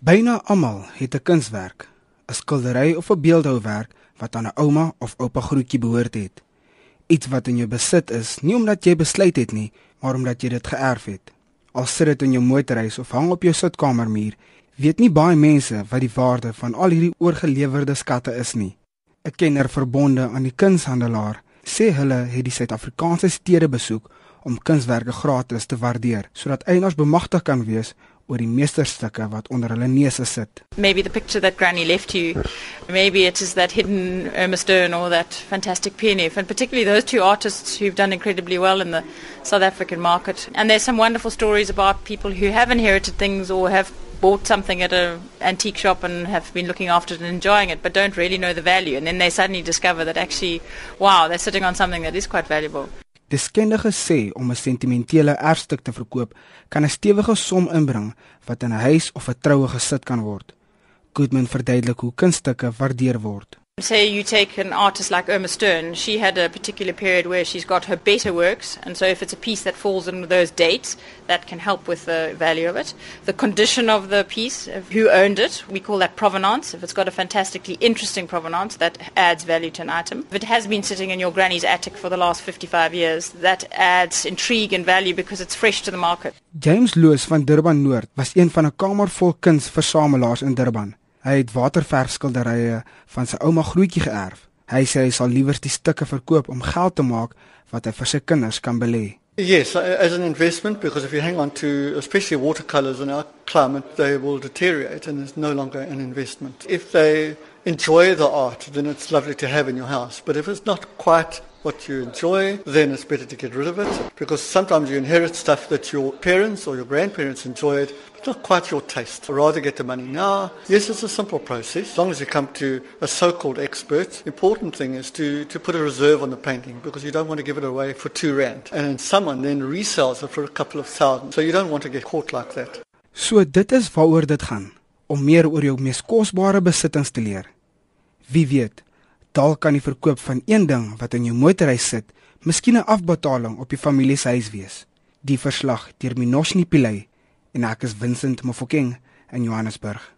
Byna almal het 'n kunswerk, 'n skildery of 'n beeldhouwerk wat aan 'n ouma of oupa grootjie behoort het. Iets wat in jou besit is, nie omdat jy besluit het nie, maar omdat jy dit geërf het. Al sit dit in jou motorhuis of hang op jou sitkamermuur, weet nie baie mense wat die waarde van al hierdie oorgelewerde skatte is nie. 'n Kenner verbonde aan die kunshandelaar sê hulle het die Suid-Afrikaanse stede besoek om kunswerke gratis te waardeer sodat eienaars bemagtig kan wees oor die meesterstukke wat onder hulle neuse sit. Maybe the picture that Granny left you, maybe it is that hidden Irma Stern or that fantastic PNF, and particularly those two artists who've done incredibly well in the South African market. And there's some wonderful stories about people who have inherited things or have bought something at an antique shop and have been looking after it and enjoying it, but don't really know the value. And then they suddenly discover that actually, wow, they're sitting on something that is quite valuable. Deskundiges sê om 'n sentimentele erfstuk te verkoop kan 'n stewige som inbring wat in 'n huis of 'n troue gesit kan word. Goodman verduidelik hoe kunststukke waardeer word. Say you take an artist like Irma Stern, she had a particular period where she's got her better works, and so if it's a piece that falls in those dates, that can help with the value of it. The condition of the piece, who owned it, we call that provenance. If it's got a fantastically interesting provenance, that adds value to an item. If it has been sitting in your granny's attic for the last 55 years, that adds intrigue and value because it's fresh to the market. James Loos van Durban Noord was een van 'n kamer vol kunsversamelaars in Durban. Hy het waterverfskilderye van sy ouma grootjie geërf. Hy sê hy sal liewer die stukke verkoop om geld te maak wat hy vir sy kinders kan belê. Yes, as an investment, because if you hang on to, especially watercolors in our climate, they will deteriorate and it's no longer an investment. If they enjoy the art, then it's lovely to have in your house. But if it's not quite what you enjoy, then it's better to get rid of it because sometimes you inherit stuff that your parents or your grandparents enjoyed, but not quite your taste. I'd rather get the money now. Yes, it's a simple process. As long as you come to a so-called expert, important thing is to, to put a reserve on the painting because you don't want to give it away for two rand. And then someone then resells it for a couple of thousand. So you don't want to get caught like that. So dit is waaroor dit gaan om meer oor jou mees kosbare besittings te leer. Wie weet, dalk kan die verkoop van een ding wat in jou motorhuis sit, miskien 'n afbetaling op jou familie se huis wees. Die verslag deur Minoshni Pillay en ek is Vincent Mofokeng in Johannesburg.